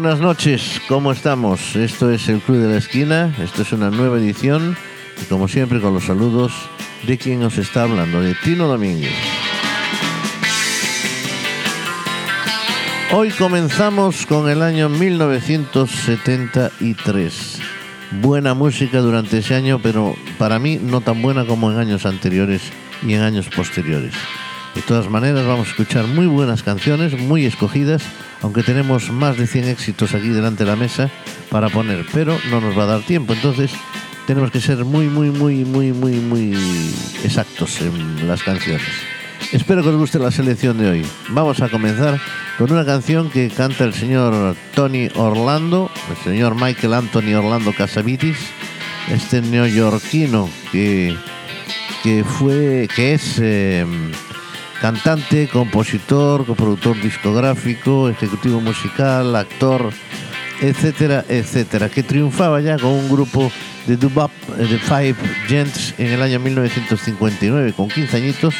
Buenas noches, ¿cómo estamos? Esto es el Club de la Esquina, esto es una nueva edición y como siempre con los saludos de quien os está hablando, de Tino Domínguez. Hoy comenzamos con el año 1973. Buena música durante ese año, pero para mí no tan buena como en años anteriores y en años posteriores. De todas maneras, vamos a escuchar muy buenas canciones, muy escogidas, aunque tenemos más de 100 éxitos aquí delante de la mesa para poner, pero no nos va a dar tiempo, entonces tenemos que ser muy, muy, muy, muy, muy, muy exactos en las canciones. Espero que os guste la selección de hoy. Vamos a comenzar con una canción que canta el señor Tony Orlando, el señor Michael Anthony Orlando Casavitis, este neoyorquino que, que fue, que es eh, cantante, compositor, coproductor discográfico, ejecutivo musical, actor, etcétera, etcétera, que triunfaba ya con un grupo de dubop eh, de Five Gents en el año 1959, con 15 añitos,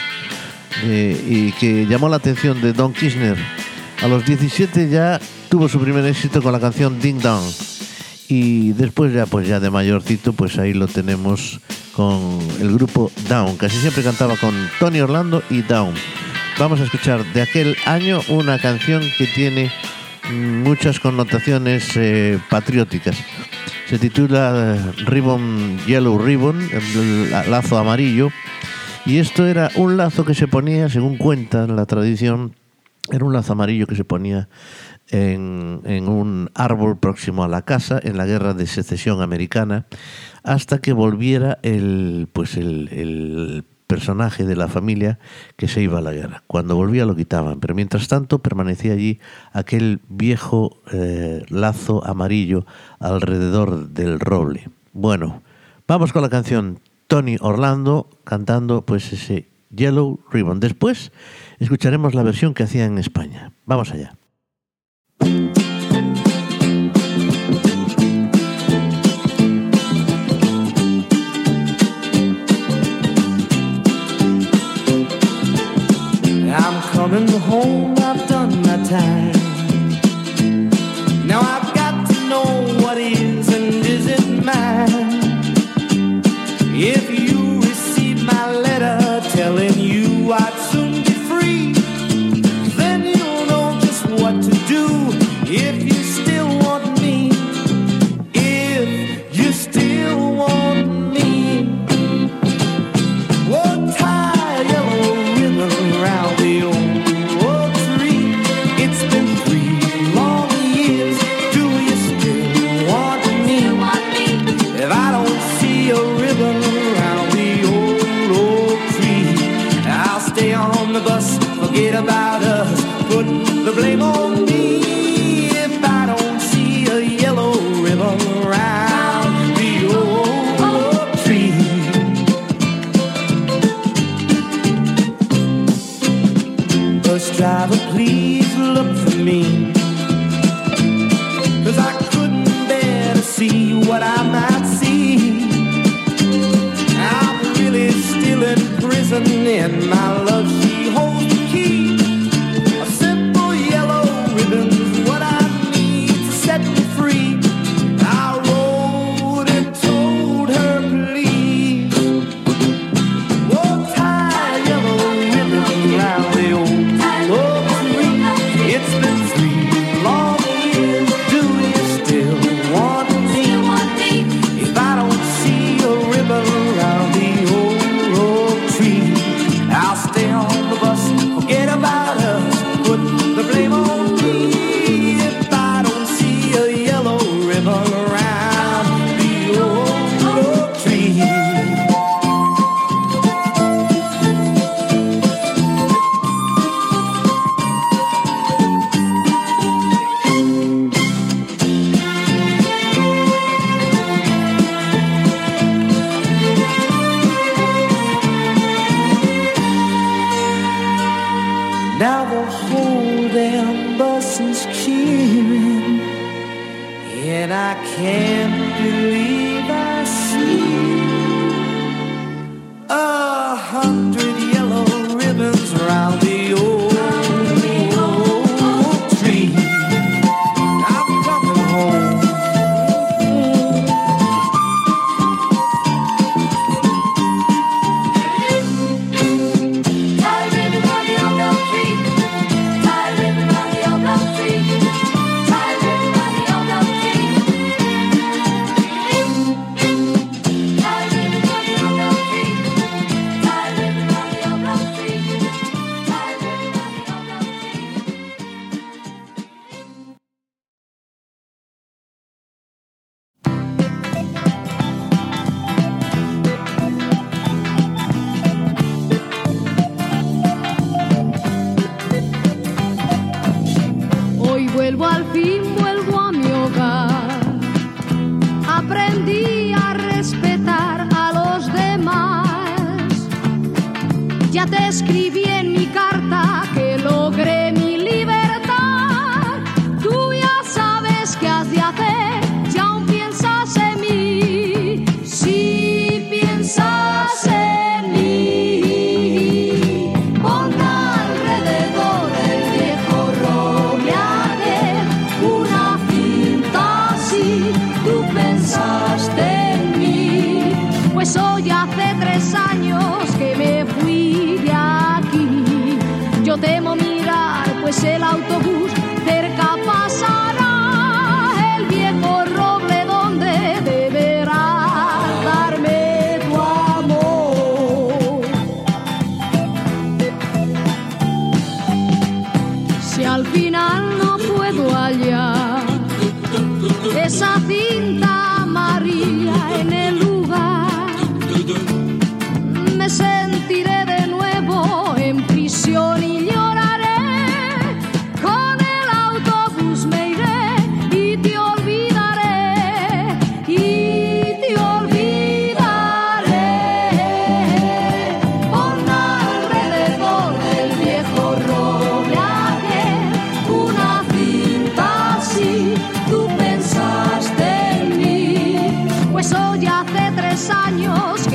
eh, y que llamó la atención de Don Kirchner. A los 17 ya tuvo su primer éxito con la canción Ding Dong. Y después ya, pues ya de mayorcito, pues ahí lo tenemos con el grupo Down. Casi siempre cantaba con Tony Orlando y Down. Vamos a escuchar de aquel año una canción que tiene muchas connotaciones eh, patrióticas. Se titula eh, Ribbon Yellow Ribbon, lazo amarillo. Y esto era un lazo que se ponía, según cuenta la tradición, era un lazo amarillo que se ponía en, un árbol próximo a la casa en la guerra de secesión americana hasta que volviera el, pues el, el personaje de la familia que se iba a la guerra. Cuando volvía lo quitaban, pero mientras tanto permanecía allí aquel viejo eh, lazo amarillo alrededor del roble. Bueno, vamos con la canción Tony Orlando cantando pues ese Yellow Ribbon. Después escucharemos la versión que hacía en España. Vamos allá. Coming home, I've done my time. Años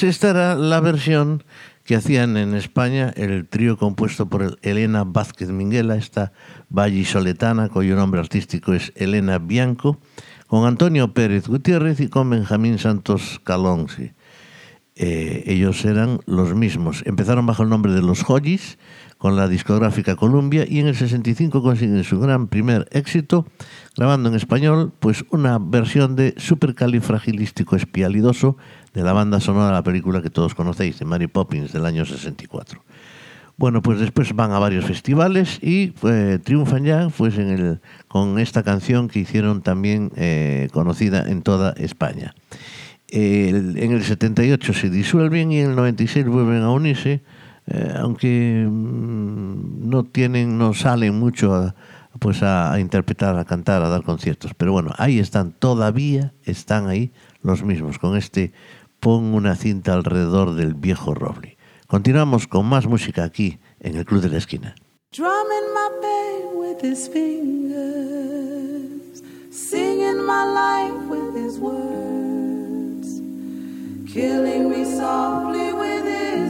Pues esta era la versión que hacían en España el trío compuesto por el- Elena Vázquez Minguela, esta vallisoletana cuyo nombre artístico es Elena Bianco, con Antonio Pérez Gutiérrez y con Benjamín Santos Calonsi. Eh, ellos eran los mismos. Empezaron bajo el nombre de Los Hollies con la discográfica Columbia y en el 65 consiguen su gran primer éxito grabando en español pues una versión de Supercalifragilístico Espialidoso de la banda sonora de la película que todos conocéis, de Mary Poppins del año 64. Bueno, pues después van a varios festivales y eh, triunfan ya pues en el, con esta canción que hicieron también eh, conocida en toda España. En el 78 se disuelven y en el 96 vuelven a unirse, eh, aunque mm, no tienen, no salen mucho a, pues a, interpretar, a cantar, a dar conciertos. Pero bueno, ahí están, todavía están ahí los mismos, con este pon una cinta alrededor del viejo roble. Continuamos con más música aquí en el Club de la Esquina. Drumming my pain with his fingers, singing my life with his words, killing me softly with his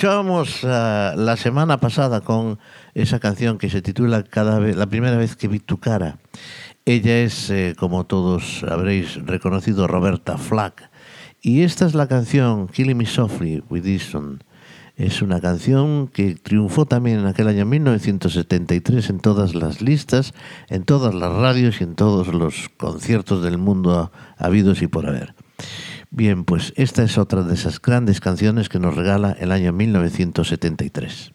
escuchábamos uh, la semana pasada con esa canción que se titula Cada vez, La primera vez que vi tu cara. Ella es, eh, como todos habréis reconocido, Roberta Flack. Y esta es la canción Killing Me Softly with Easton. Es una canción que triunfó también en aquel año 1973 en todas las listas, en todas las radios y en todos los conciertos del mundo habidos y por haber. Bien, pues esta es otra de esas grandes canciones que nos regala el año 1973.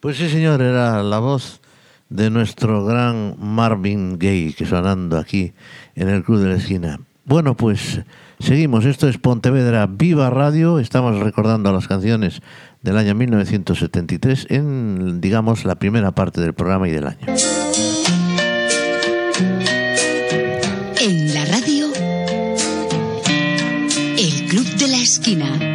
Pues sí, señor, era la voz de nuestro gran Marvin Gaye, que sonando aquí en el Club de la Esquina. Bueno, pues seguimos. Esto es Pontevedra Viva Radio. Estamos recordando las canciones del año 1973 en, digamos, la primera parte del programa y del año. En la radio, el Club de la Esquina.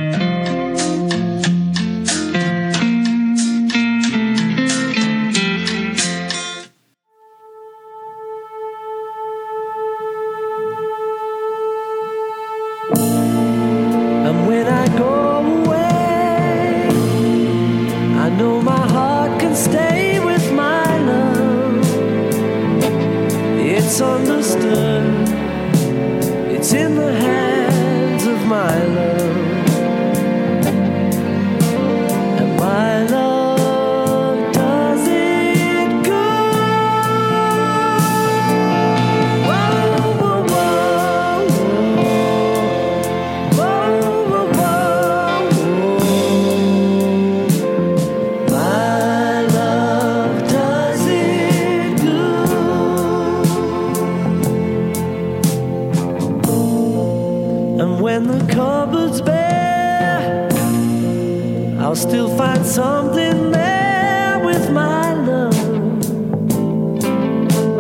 I'll still find something there with my love.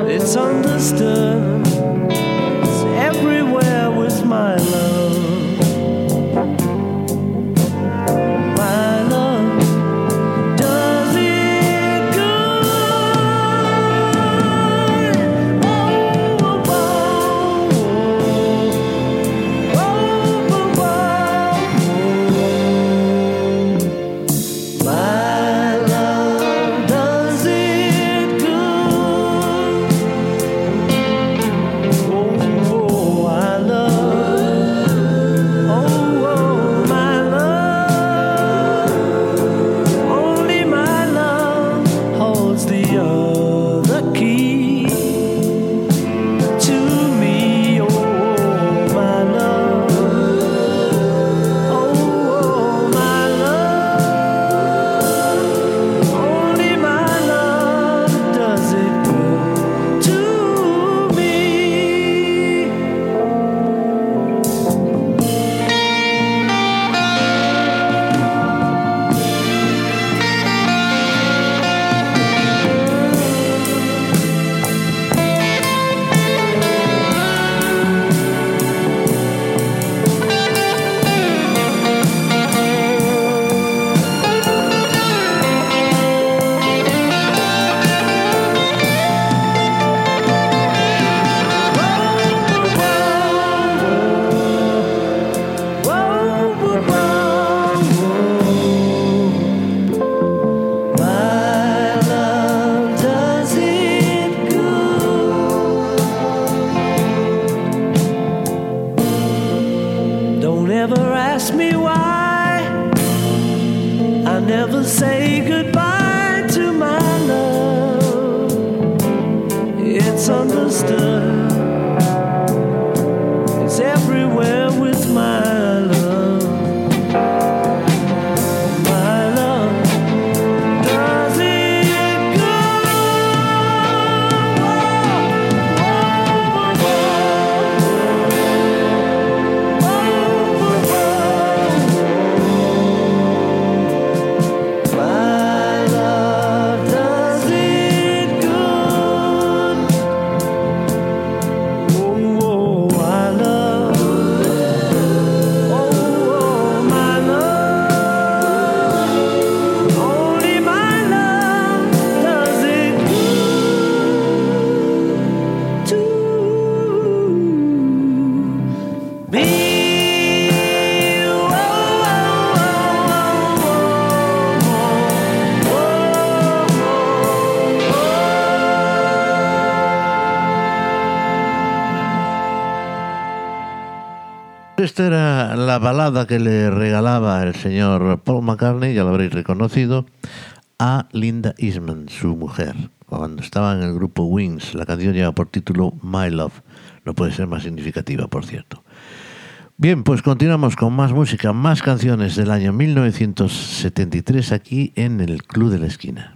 It's understood, ask me why. I never say goodbye to my love. It's understood. La balada que le regalaba el señor Paul McCartney, ya lo habréis reconocido, a Linda Eastman, su mujer, cuando estaba en el grupo Wings. La canción lleva por título My Love. No puede ser más significativa, por cierto. Bien, pues continuamos con más música, más canciones del año 1973 aquí en el Club de la Esquina.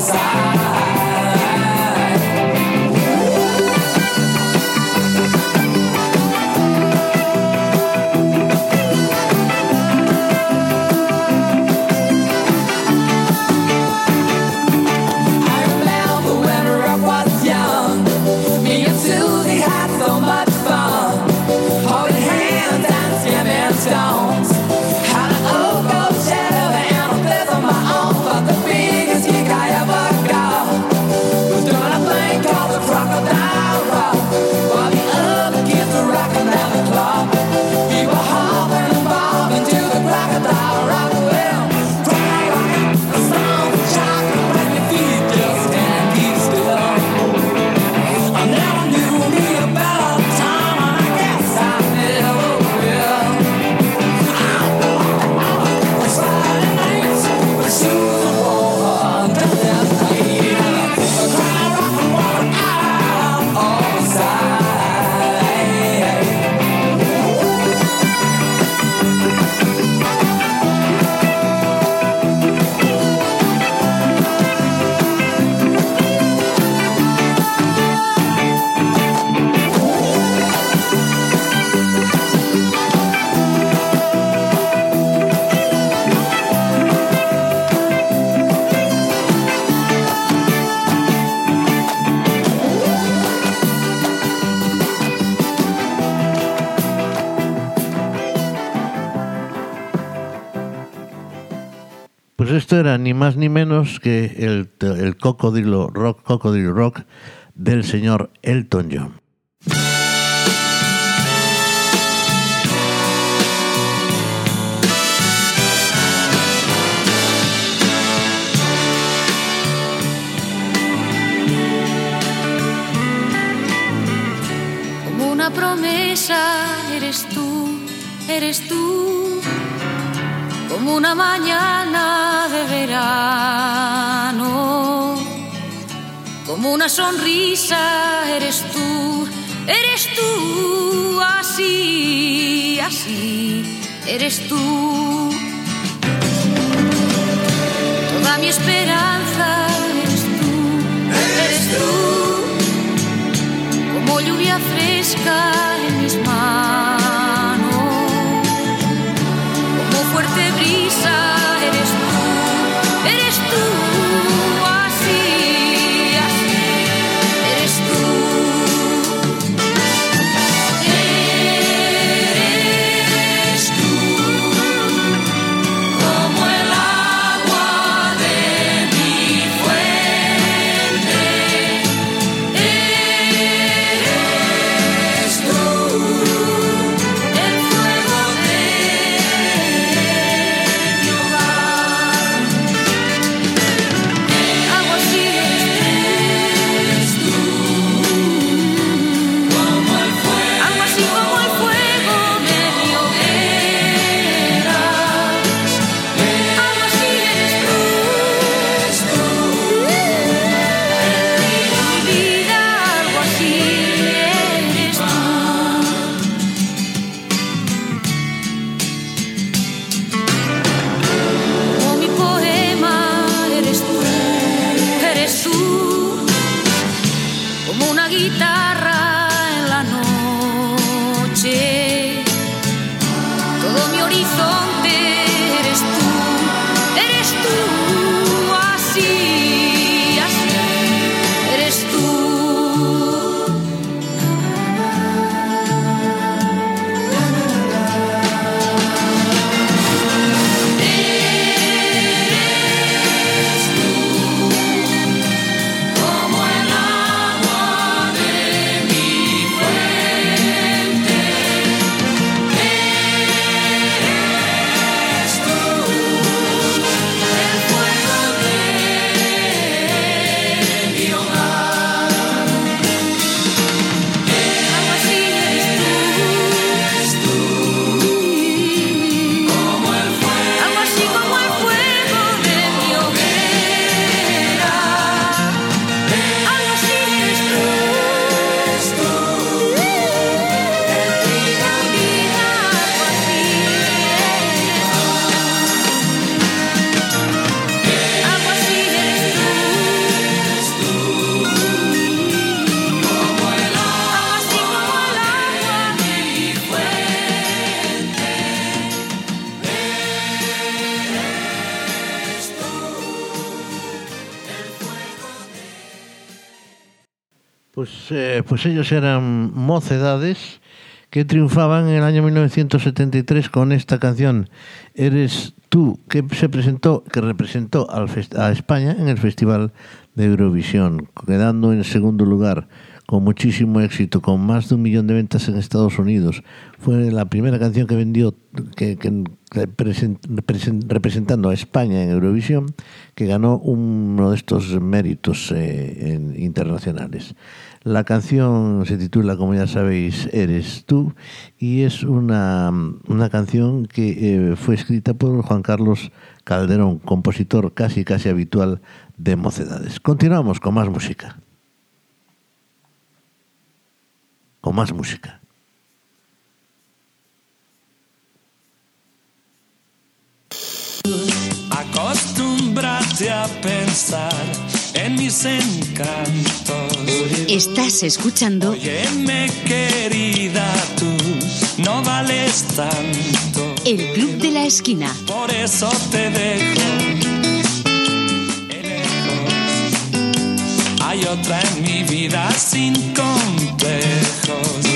side. Esto era ni más ni menos que el, el cocodrilo rock, cocodrilo rock del señor Elton John. Como una promesa, eres tú, eres tú como una mañana de verano, como una sonrisa eres tú, eres tú así, así, eres tú. Toda mi esperanza eres tú, eres tú, como lluvia fresca en mis manos. inside. solita. Ellos eran mocedades que triunfaban en el año 1973 con esta canción Eres tú, que se presentó, que representó a España en el Festival de Eurovisión, quedando en segundo lugar con muchísimo éxito, con más de un millón de ventas en Estados Unidos. Fue la primera canción que vendió, representando a España en Eurovisión, que ganó uno de estos méritos eh, internacionales. La canción se titula, como ya sabéis, Eres tú, y es una, una canción que eh, fue escrita por Juan Carlos Calderón, compositor casi casi habitual de Mocedades. Continuamos con más música. Con más música. Acostúmbrate a pensar en mis encantos. Estás escuchando Óyeme, querida, tú no vales tanto. El Club de la Esquina. Por eso te dejo. Hay otra en mi vida sin complejos.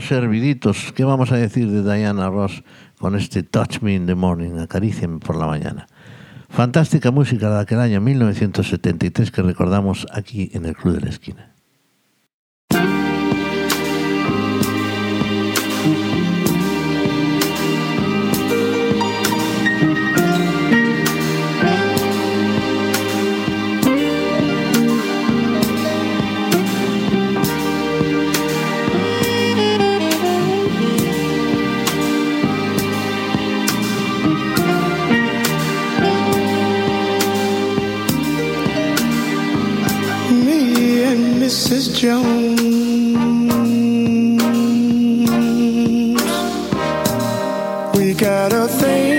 Serviditos. ¿Qué vamos a decir de Diana Ross con este Touch Me in the Morning? Acaríciame por la mañana. Fantástica música de aquel año 1973 que recordamos aquí en el Club de la Esquina. Jones. We got a thing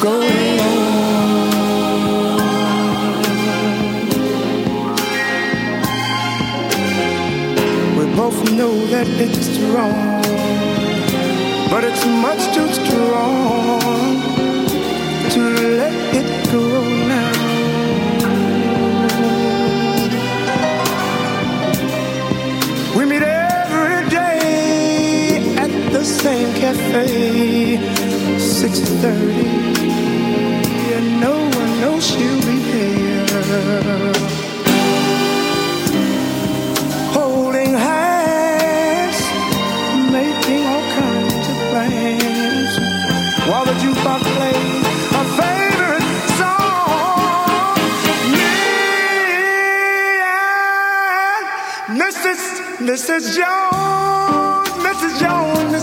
going on. We both know that it's wrong, but it's much too strong to let. Same cafe, 6:30, and no one knows she'll be there. Holding hands, making all kinds of plans, while the jukebox plays a favorite song. Me and Mrs. Mrs. Jones,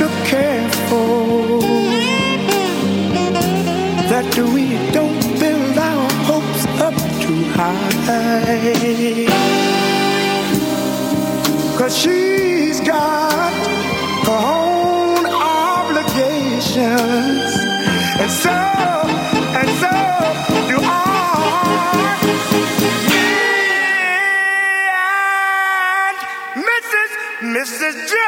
Extra careful that we don't build our hopes up too high. Cause she's got her own obligations. And so, and so do I. Me and Mrs. Mrs. Jones.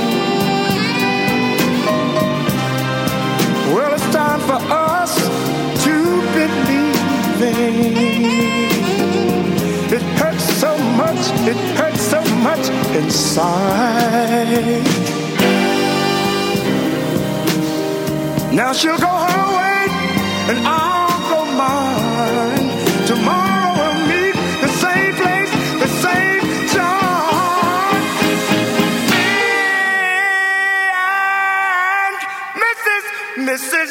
It hurts so much, it hurts so much inside. Now she'll go her way and I'll go mine. Tomorrow we'll meet the same place, the same time. And Mrs. Mrs.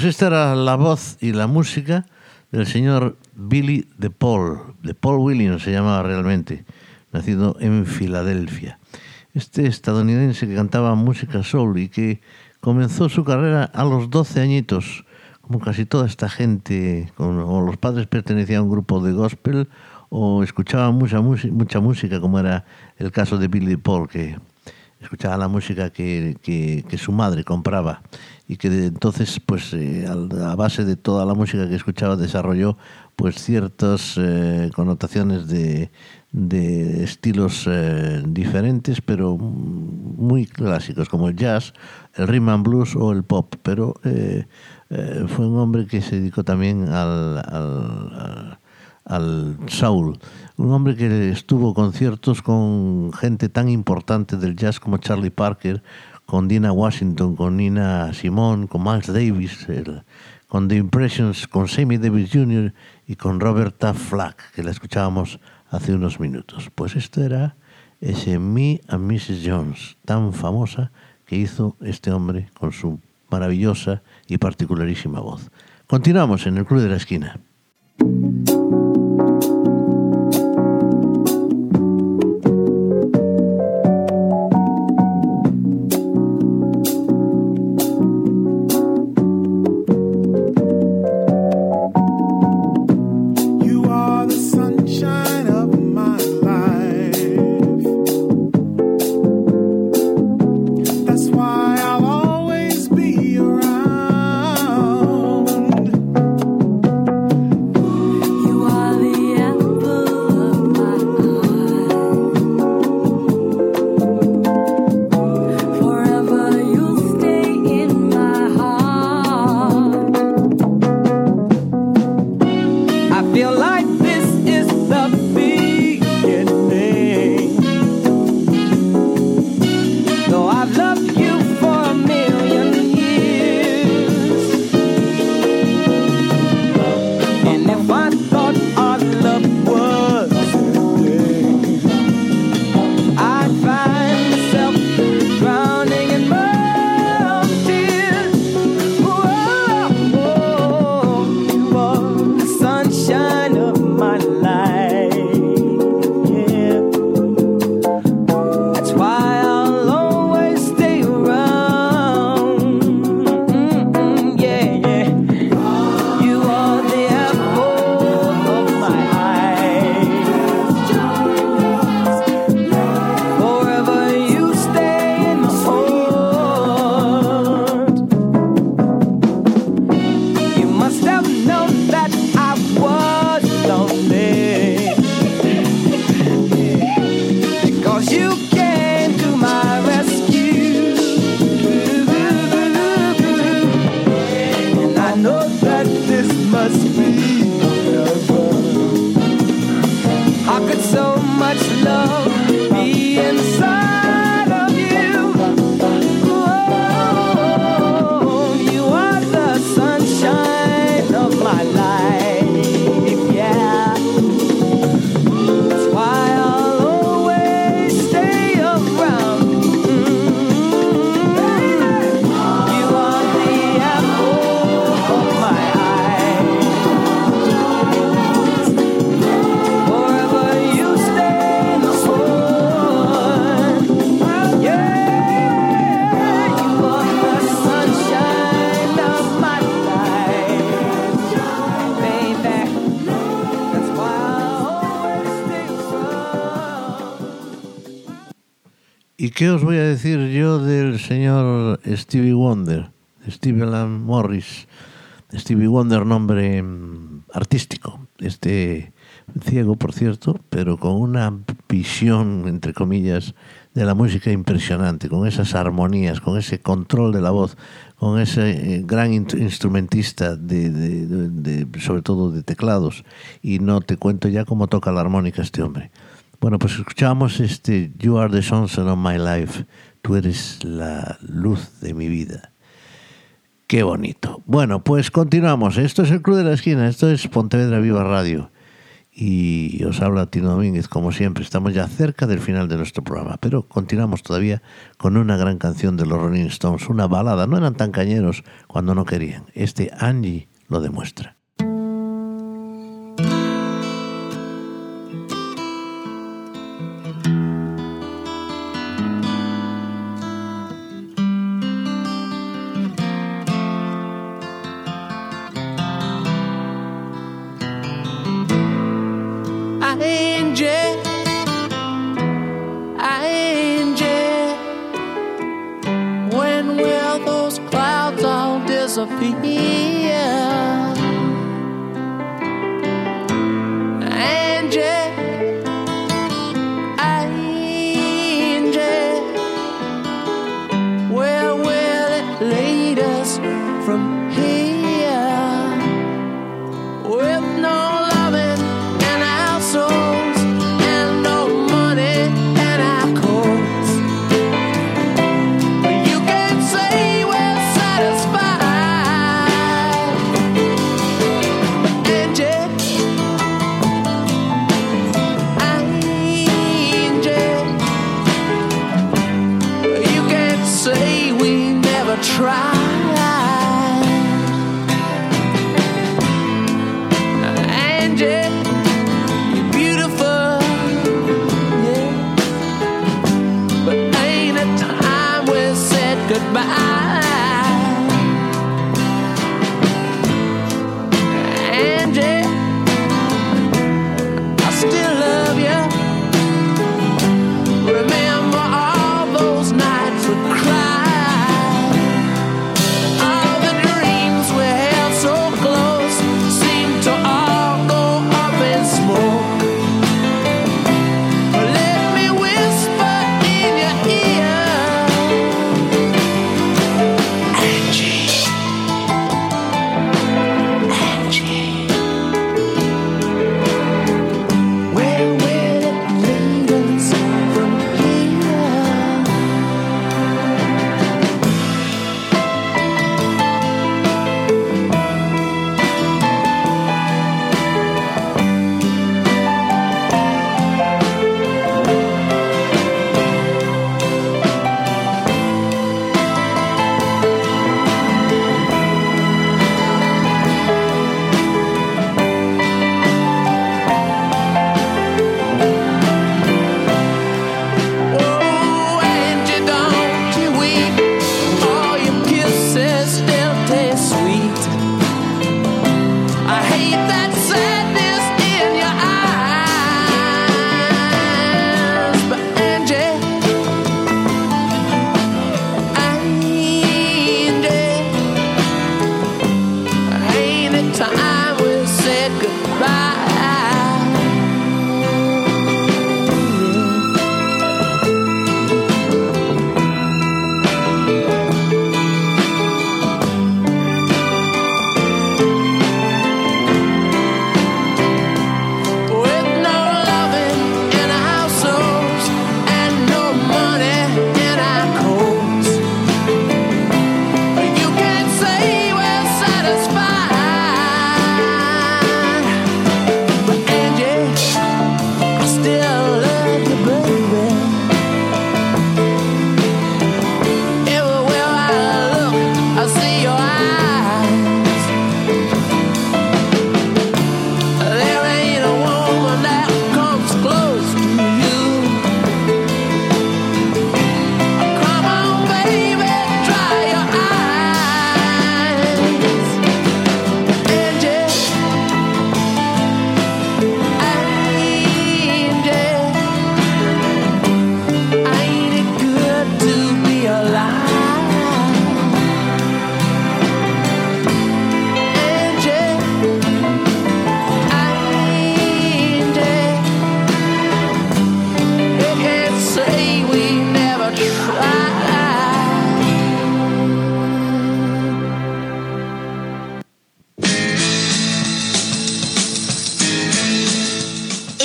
Pues esta era la voz y la música del señor Billy de Paul, de Paul Williams se llamaba realmente, nacido en Filadelfia. Este estadounidense que cantaba música soul y que comenzó su carrera a los 12 añitos, como casi toda esta gente, o los padres pertenecían a un grupo de gospel o escuchaban mucha, mucha música, como era el caso de Billy de Paul, que escuchaba la música que, que- su madre compraba y que de entonces pues eh, a base de toda la música que escuchaba desarrolló pues ciertas eh, connotaciones de, de estilos eh, diferentes pero muy clásicos como el jazz, el rhythm and blues o el pop. Pero fue un hombre que se dedicó también al al Soul, un hombre que estuvo conciertos con gente tan importante del jazz como Charlie Parker, con Dina Washington, con Nina Simone, con Miles Davis, con The Impressions, con Sammy Davis Jr. y con Roberta Flack, que la escuchábamos hace unos minutos. Pues esto era ese Me and Mrs. Jones, tan famosa que hizo este hombre con su maravillosa y particularísima voz. Continuamos en el Club de la Esquina. ¿Y qué os voy a decir yo del señor Stevie Wonder, Stevie Alan Morris? Stevie Wonder, nombre mm, artístico. Este ciego, por cierto, pero con una visión, entre comillas, de la música impresionante, con esas armonías, con ese control de la voz, con ese eh, gran in- instrumentista, de- de- de- sobre todo de teclados. Y no te cuento ya cómo toca la armónica este hombre. Bueno, pues escuchamos este You are the sunshine of my life. Tú eres la luz de mi vida. Qué bonito. Bueno, pues continuamos. Esto es el Club de la Esquina. Esto es Pontevedra Viva Radio. Y os habla Tino Domínguez, como siempre. Estamos ya cerca del final de nuestro programa, pero continuamos todavía con una gran canción de los Rolling Stones, una balada. No eran tan cañeros cuando no querían. Este Angie lo demuestra.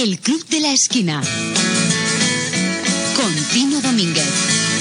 El Club de la Esquina. Con Tino Domínguez.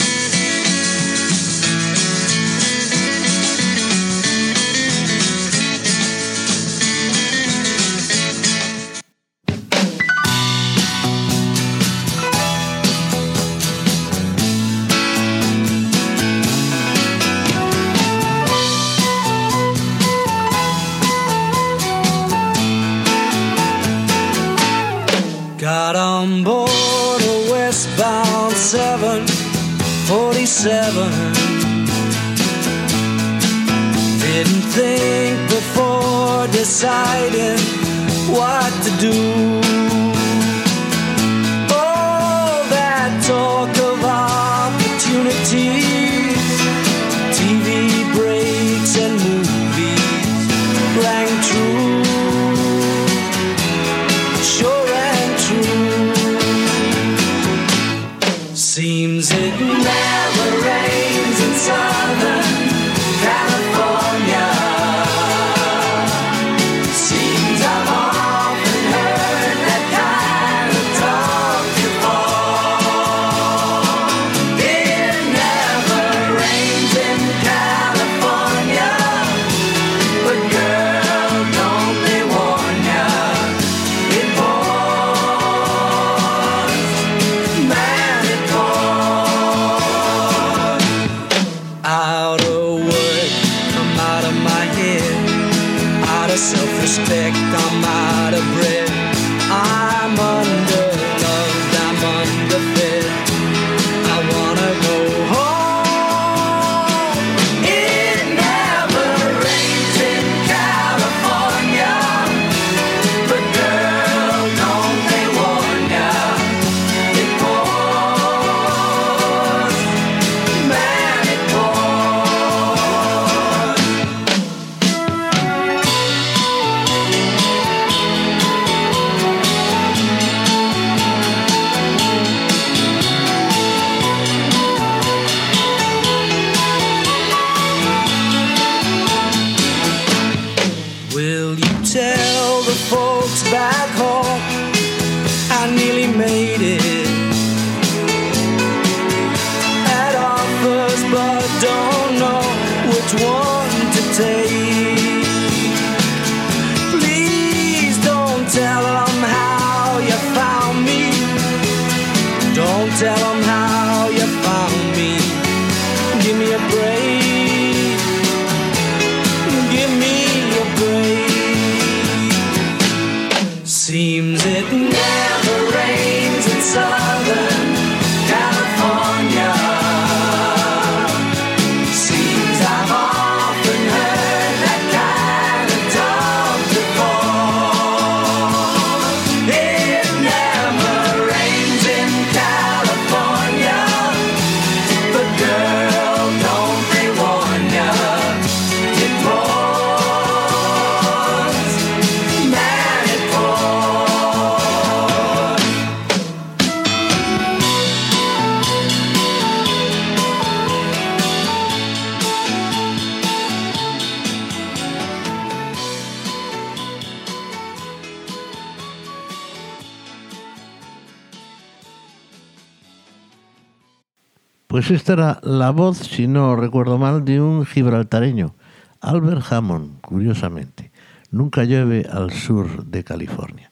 Pues esta era la voz, si no recuerdo mal, de un gibraltareño, Albert Hammond, curiosamente. Nunca llueve al sur de California.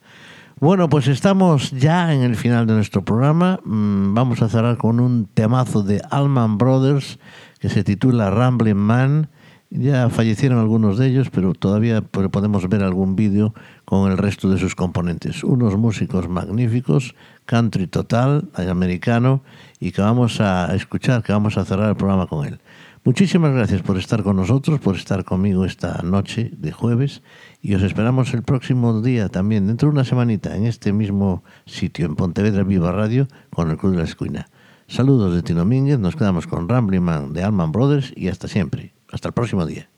Bueno, pues estamos ya en el final de nuestro programa. Mm, Vamos a cerrar con un temazo de Allman Brothers que se titula Rambling Man. Ya fallecieron algunos de ellos, pero todavía po- podemos ver algún vídeo con el resto de sus componentes. Unos músicos magníficos, country total, americano, y que vamos a escuchar, que vamos a cerrar el programa con él. Muchísimas gracias por estar con nosotros, por estar conmigo esta noche de jueves y os esperamos el próximo día también, dentro de una semanita, en este mismo sitio, en Pontevedra Viva Radio, con el Club de la Escuina. Saludos de Tino Mínguez, nos quedamos con Rambling Man de Alman Brothers y hasta siempre. Hasta el próximo día.